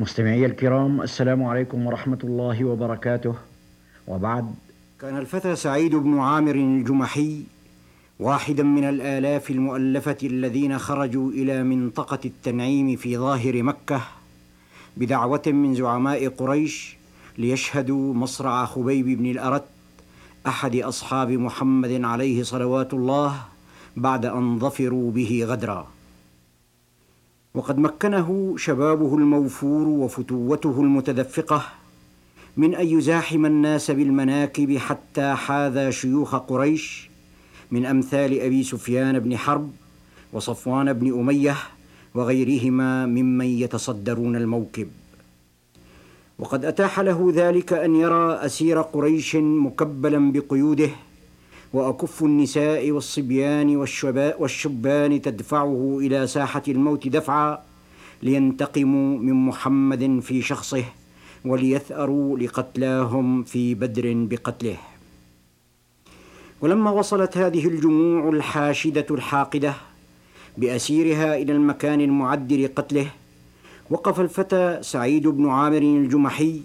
مستمعي الكرام السلام عليكم ورحمة الله وبركاته. وبعد. كان الفتى سعيد بن عامر الجمحي واحدا من الآلاف المؤلفة الذين خرجوا إلى منطقة التنعيم في ظاهر مكة بدعوة من زعماء قريش ليشهدوا مصرع خبيب بن الأرت أحد أصحاب محمد عليه صلوات الله بعد أن ظفروا به غدرًا. وقد مكنه شبابه الموفور وفتوته المتدفقة من أن يزاحم الناس بالمناكب حتى حاذى شيوخ قريش من أمثال أبي سفيان بن حرب وصفوان بن أمية وغيرهما ممن يتصدرون الموكب. وقد أتاح له ذلك أن يرى أسير قريش مكبلا بقيوده وأكف النساء والصبيان والشبان تدفعه إلى ساحة الموت دفعا لينتقموا من محمد في شخصه وليثأروا لقتلاهم في بدر بقتله. ولما وصلت هذه الجموع الحاشدة الحاقدة بأسيرها إلى المكان المعد لقتله وقف الفتى سعيد بن عامر الجمحي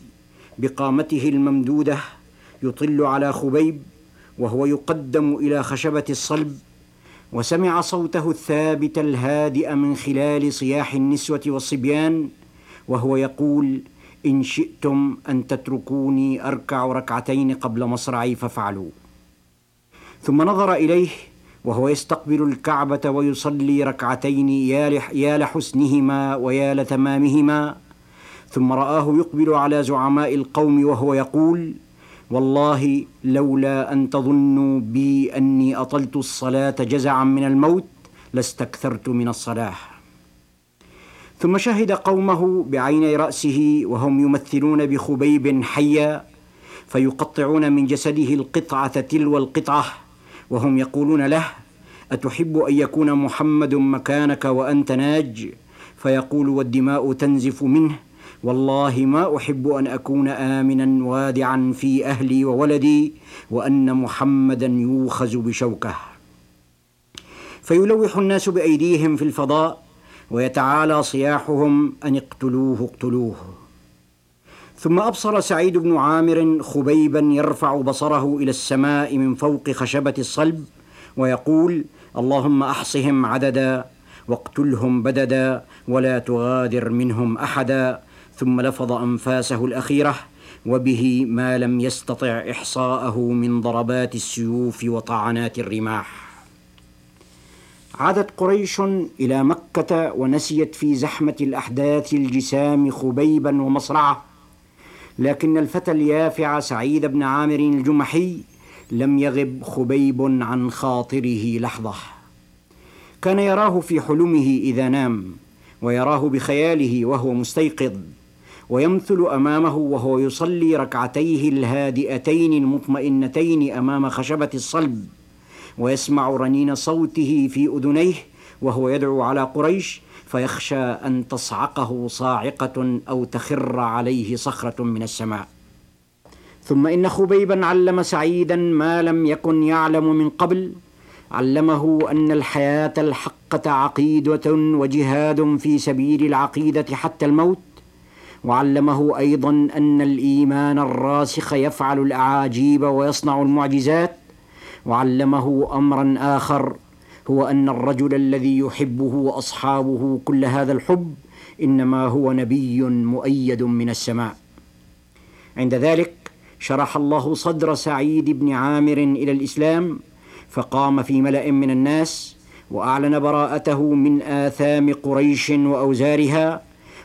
بقامته الممدودة يطل على خبيب وهو يقدم إلى خشبة الصلب وسمع صوته الثابت الهادئ من خلال صياح النسوة والصبيان وهو يقول إن شئتم أن تتركوني أركع ركعتين قبل مصرعي فافعلوا. ثم نظر إليه وهو يستقبل الكعبة ويصلي ركعتين يا لحسنهما ويا لتمامهما ثم رآه يقبل على زعماء القوم وهو يقول والله لولا أن تظنوا بي أني أطلت الصلاة جزعا من الموت لاستكثرت من الصلاه ثم شهد قومه بعيني رأسه وهم يمثلون بخبيب حيا فيقطعون من جسده القطعة تلو القطعة وهم يقولون له أتحب أن يكون محمد مكانك وأنت ناج؟ فيقول والدماء تنزف منه والله ما أحب أن أكون امنا وادعا في أهلي وولدي وأن محمدا يوخز بشوكه. فيلوح الناس بأيديهم في الفضاء ويتعالى صياحهم أن اقتلوه اقتلوه. ثم أبصر سعيد بن عامر خبيبا يرفع بصره إلى السماء من فوق خشبة الصلب ويقول اللهم أحصهم عددا واقتلهم بددا ولا تغادر منهم احدا ثم لفظ أنفاسه الأخيرة وبه ما لم يستطع إحصاءه من ضربات السيوف وطعنات الرماح. عادت قريش إلى مكة ونسيت في زحمة الأحداث الجسام خبيبا ومصرعة لكن الفتى اليافع سعيد بن عامر الجمحي لم يغب خبيب عن خاطره لحظة. كان يراه في حلمه إذا نام ويراه بخياله وهو مستيقظ. ويمثل أمامه وهو يصلي ركعتيه الهادئتين المطمئنتين أمام خشبة الصلب ويسمع رنين صوته في أذنيه وهو يدعو على قريش فيخشى أن تصعقه صاعقة أو تخر عليه صخرة من السماء. ثم إن خبيبا علم سعيدا ما لم يكن يعلم من قبل علمه أن الحياة الحقة عقيدة وجهاد في سبيل العقيدة حتى الموت وعلمه أيضا أن الإيمان الراسخ يفعل الأعاجيب ويصنع المعجزات. وعلمه امرا آخر هو أن الرجل الذي يحبه وأصحابه كل هذا الحب إنما هو نبي مؤيد من السماء. عند ذلك شرح الله صدر سعيد بن عامر إلى الإسلام فقام في ملأ من الناس وأعلن براءته من آثام قريش وأوزارها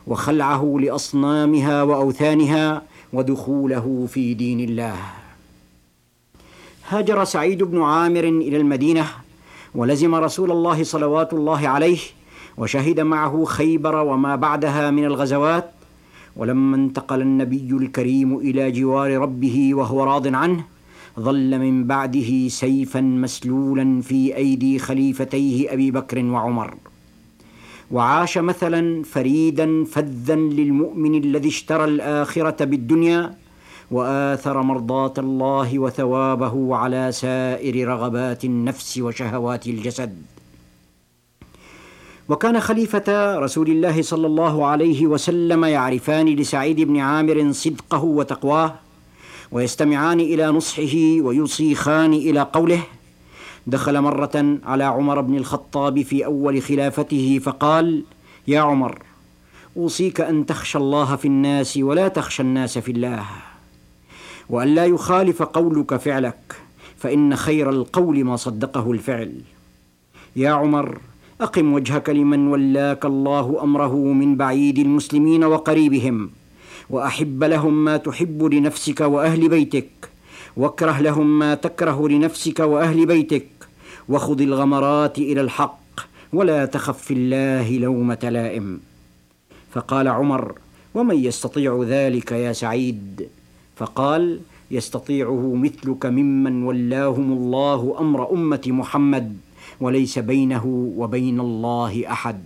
وخلعه لأصنامها وأوثانها ودخوله في دين الله. هاجر سعيد بن عامر إلى المدينة ولزم رسول الله صلوات الله عليه وشهد معه خيبر وما بعدها من الغزوات. ولما انتقل النبي الكريم إلى جوار ربه وهو راض عنه ظل من بعده سيفا مسلولا في أيدي خليفتيه أبي بكر وعمر. وعاش مثلا فريدا فذا للمؤمن الذي اشترى الآخرة بالدنيا وآثر مرضاة الله وثوابه على سائر رغبات النفس وشهوات الجسد. وكان خليفة رسول الله صلى الله عليه وسلم يعرفان لسعيد بن عامر صدقه وتقواه ويستمعان إلى نصحه ويصيخان إلى قوله دخل مرة على عمر بن الخطاب في أول خلافته فقال يا عمر أوصيك أن تخشى الله في الناس ولا تخشى الناس في الله وأن لا يخالف قولك فعلك فإن خير القول ما صدقه الفعل. يا عمر أقم وجهك لمن ولاك الله أمره من بعيد المسلمين وقريبهم وأحب لهم ما تحب لنفسك وأهل بيتك واكره لهم ما تكره لنفسك وأهل بيتك وخذ الغمرات إلى الحق ولا تخف في الله لومة لائم فقال عمر ومن يستطيع ذلك يا سعيد؟ فقال يستطيعه مثلك ممن ولاهم الله أمر أمة محمد وليس بينه وبين الله أحد.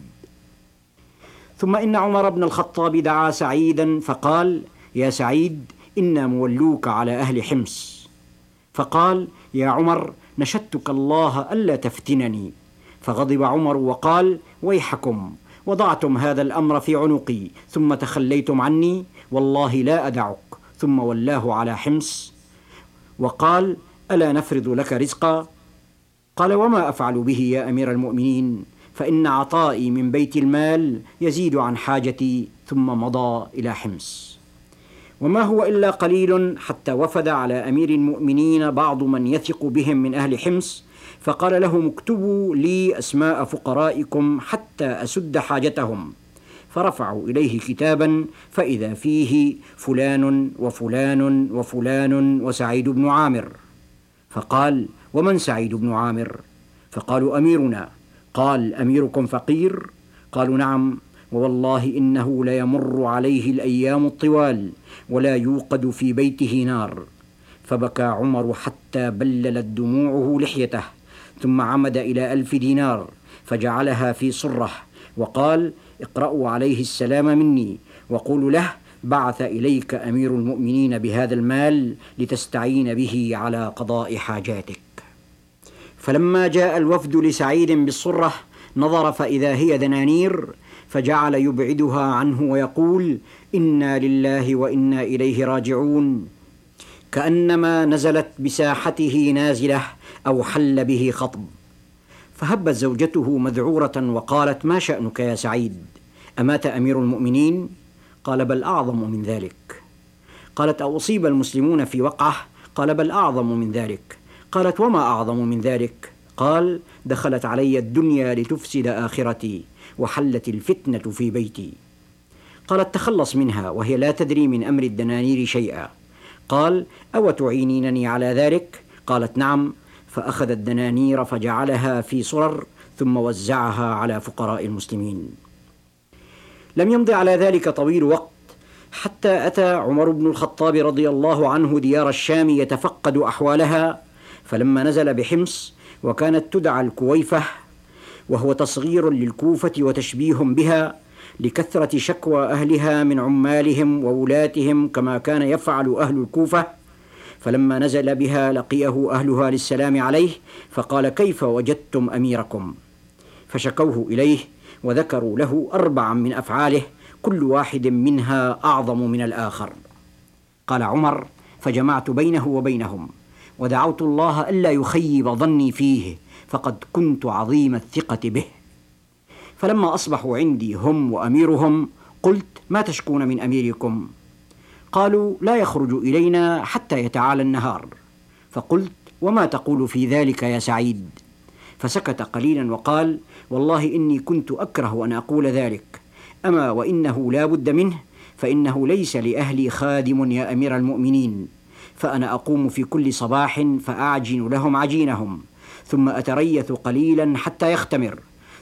ثم إن عمر بن الخطاب دعا سعيدا فقال يا سعيد إنا مولوك على أهل حمص. فقال يا عمر نشدتك الله ألا تفتنني. فغضب عمر وقال ويحكم وضعتم هذا الأمر في عنقي ثم تخليتم عني والله لا أدعك. ثم ولاه على حمص وقال ألا نفرض لك رزقا؟ قال وما أفعل به يا أمير المؤمنين فإن عطائي من بيت المال يزيد عن حاجتي ثم مضى إلى حمص. وما هو إلا قليل حتى وفد على أمير المؤمنين بعض من يثق بهم من أهل حمص فقال لهم اكتبوا لي أسماء فقرائكم حتى أسد حاجتهم. فرفعوا إليه كتابا فإذا فيه فلان وفلان وفلان وسعيد بن عامر. فقال ومن سعيد بن عامر؟ فقالوا أميرنا. قال أميركم فقير؟ قالوا نعم. ووالله انه ليمر عليه الأيام الطوال ولا يوقد في بيته نار فبكى عمر حتى بللت دموعه لحيته ثم عمد إلى الف دينار فجعلها في صره وقال اقرأوا عليه السلام مني وقولوا له بعث إليك أمير المؤمنين بهذا المال لتستعين به على قضاء حاجاتك فلما جاء الوفد لسعيد بالصرة نظر فإذا هي دنانير فجعل يبعدها عنه ويقول إنا لله وإنا إليه راجعون. كأنما نزلت بساحته نازلة أو حل به خطب. فهبت زوجته مذعورة وقالت ما شأنك يا سعيد؟ أمات أمير المؤمنين؟ قال بل أعظم من ذلك. قالت أصيب المسلمون في وقعة؟ قال بل أعظم من ذلك. قالت وما أعظم من ذلك؟ قال دخلت علي الدنيا لتفسد آخرتي. وحلت الفتنة في بيتي. قالت تخلص منها وهي لا تدري من أمر الدنانير شيئا. قال أو تعينينني على ذلك؟ قالت نعم. فأخذ الدنانير فجعلها في صرر ثم وزعها على فقراء المسلمين. لم يمض على ذلك طويل وقت حتى أتى عمر بن الخطاب رضي الله عنه ديار الشام يتفقد أحوالها فلما نزل بحمص وكانت تدعى الكويفة وهو تصغير للكوفة وتشبيه بها لكثرة شكوى أهلها من عمالهم وولاتهم كما كان يفعل أهل الكوفة. فلما نزل بها لقيه أهلها للسلام عليه فقال كيف وجدتم أميركم؟ فشكوه إليه وذكروا له أربعا من أفعاله كل واحد منها أعظم من الآخر. قال عمر فجمعت بينه وبينهم. ودعوت الله ألا يخيب ظني فيه فقد كنت عظيم الثقة به. فلما أصبحوا عندي هم وأميرهم قلت ما تشكون من أميركم؟ قالوا لا يخرج إلينا حتى يتعالى النهار. فقلت وما تقول في ذلك يا سعيد؟ فسكت قليلا وقال والله إني كنت أكره أن أقول ذلك. أما وإنه لا بد منه فإنه ليس لأهلي خادم يا أمير المؤمنين. فأنا أقوم في كل صباح فأعجن لهم عجينهم ثم أتريث قليلا حتى يختمر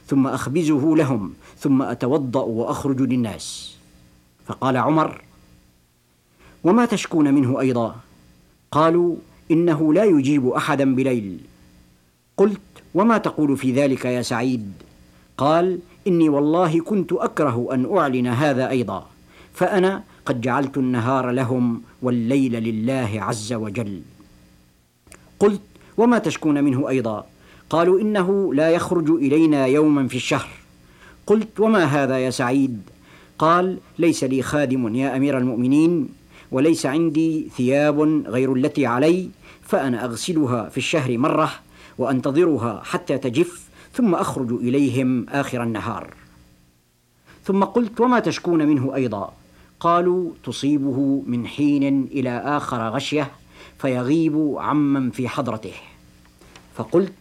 ثم أخبزه لهم ثم أتوضأ وأخرج للناس. فقال عمر وما تشكون منه أيضا؟ قالوا إنه لا يجيب أحدا بليل. قلت وما تقول في ذلك يا سعيد؟ قال إني والله كنت أكره أن أعلن هذا أيضا فأنا قد جعلت النهار لهم والليل لله عز وجل. قلت وما تشكون منه أيضا؟ قالوا إنه لا يخرج إلينا يوما في الشهر. قلت وما هذا يا سعيد؟ قال ليس لي خادم يا أمير المؤمنين وليس عندي ثياب غير التي علي فأنا أغسلها في الشهر مرة وأنتظرها حتى تجف ثم أخرج إليهم آخر النهار. ثم قلت وما تشكون منه أيضا؟ قالوا تصيبه من حين إلى آخر غشية فيغيب عمن في حضرته. فقلت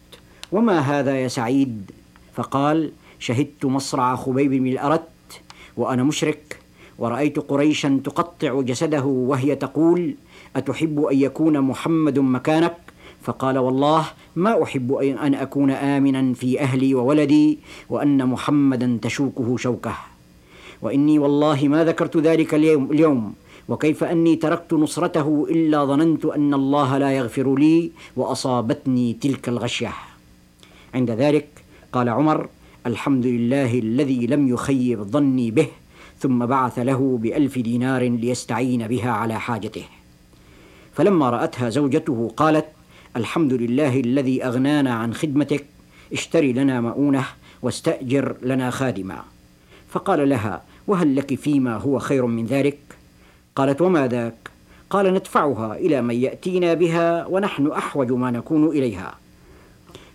وما هذا يا سعيد؟ فقال شهدت مصرع خبيب بن الأرت وأنا مشرك ورأيت قريشا تقطع جسده وهي تقول أتحب أن يكون محمد مكانك؟ فقال والله ما أحب أن أكون آمنا في أهلي وولدي وأن محمدا تشوكه شوكه. وإني والله ما ذكرت ذلك اليوم, وكيف أني تركت نصرته إلا ظننت أن الله لا يغفر لي وأصابتني تلك الغشية. عند ذلك قال عمر الحمد لله الذي لم يخيب ظني به ثم بعث له بألف دينار ليستعين بها على حاجته. فلما رأتها زوجته قالت الحمد لله الذي أغنانا عن خدمتك اشتري لنا مؤونة واستأجر لنا خادما فقال لها وهل لك فيما هو خير من ذلك؟ قالت وما ذاك؟ قال ندفعها إلى من يأتينا بها ونحن أحوج ما نكون إليها.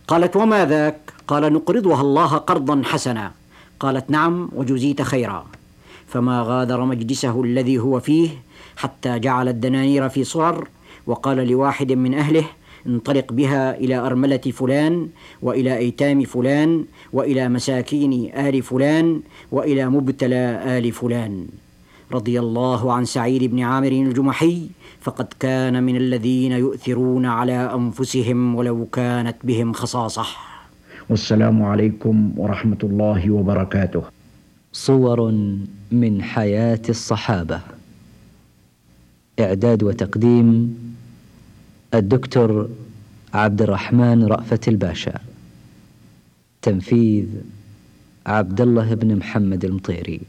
قالت وما ذاك؟ قال نقرضها الله قرضا حسنا. قالت نعم وجزيت خيرا. فما غادر مجلسه الذي هو فيه حتى جعل الدنانير في صرر وقال لواحد من أهله انطلق بها إلى أرملة فلان وإلى أيتام فلان وإلى مساكين آل فلان وإلى مبتلى آل فلان. رضي الله عن سعيد بن عامر الجمحي فقد كان من الذين يؤثرون على أنفسهم ولو كانت بهم خصاصة. والسلام عليكم ورحمة الله وبركاته. صور من حياة الصحابة. إعداد وتقديم الدكتور عبد الرحمن رأفت الباشا. تنفيذ عبد الله بن محمد المطيري.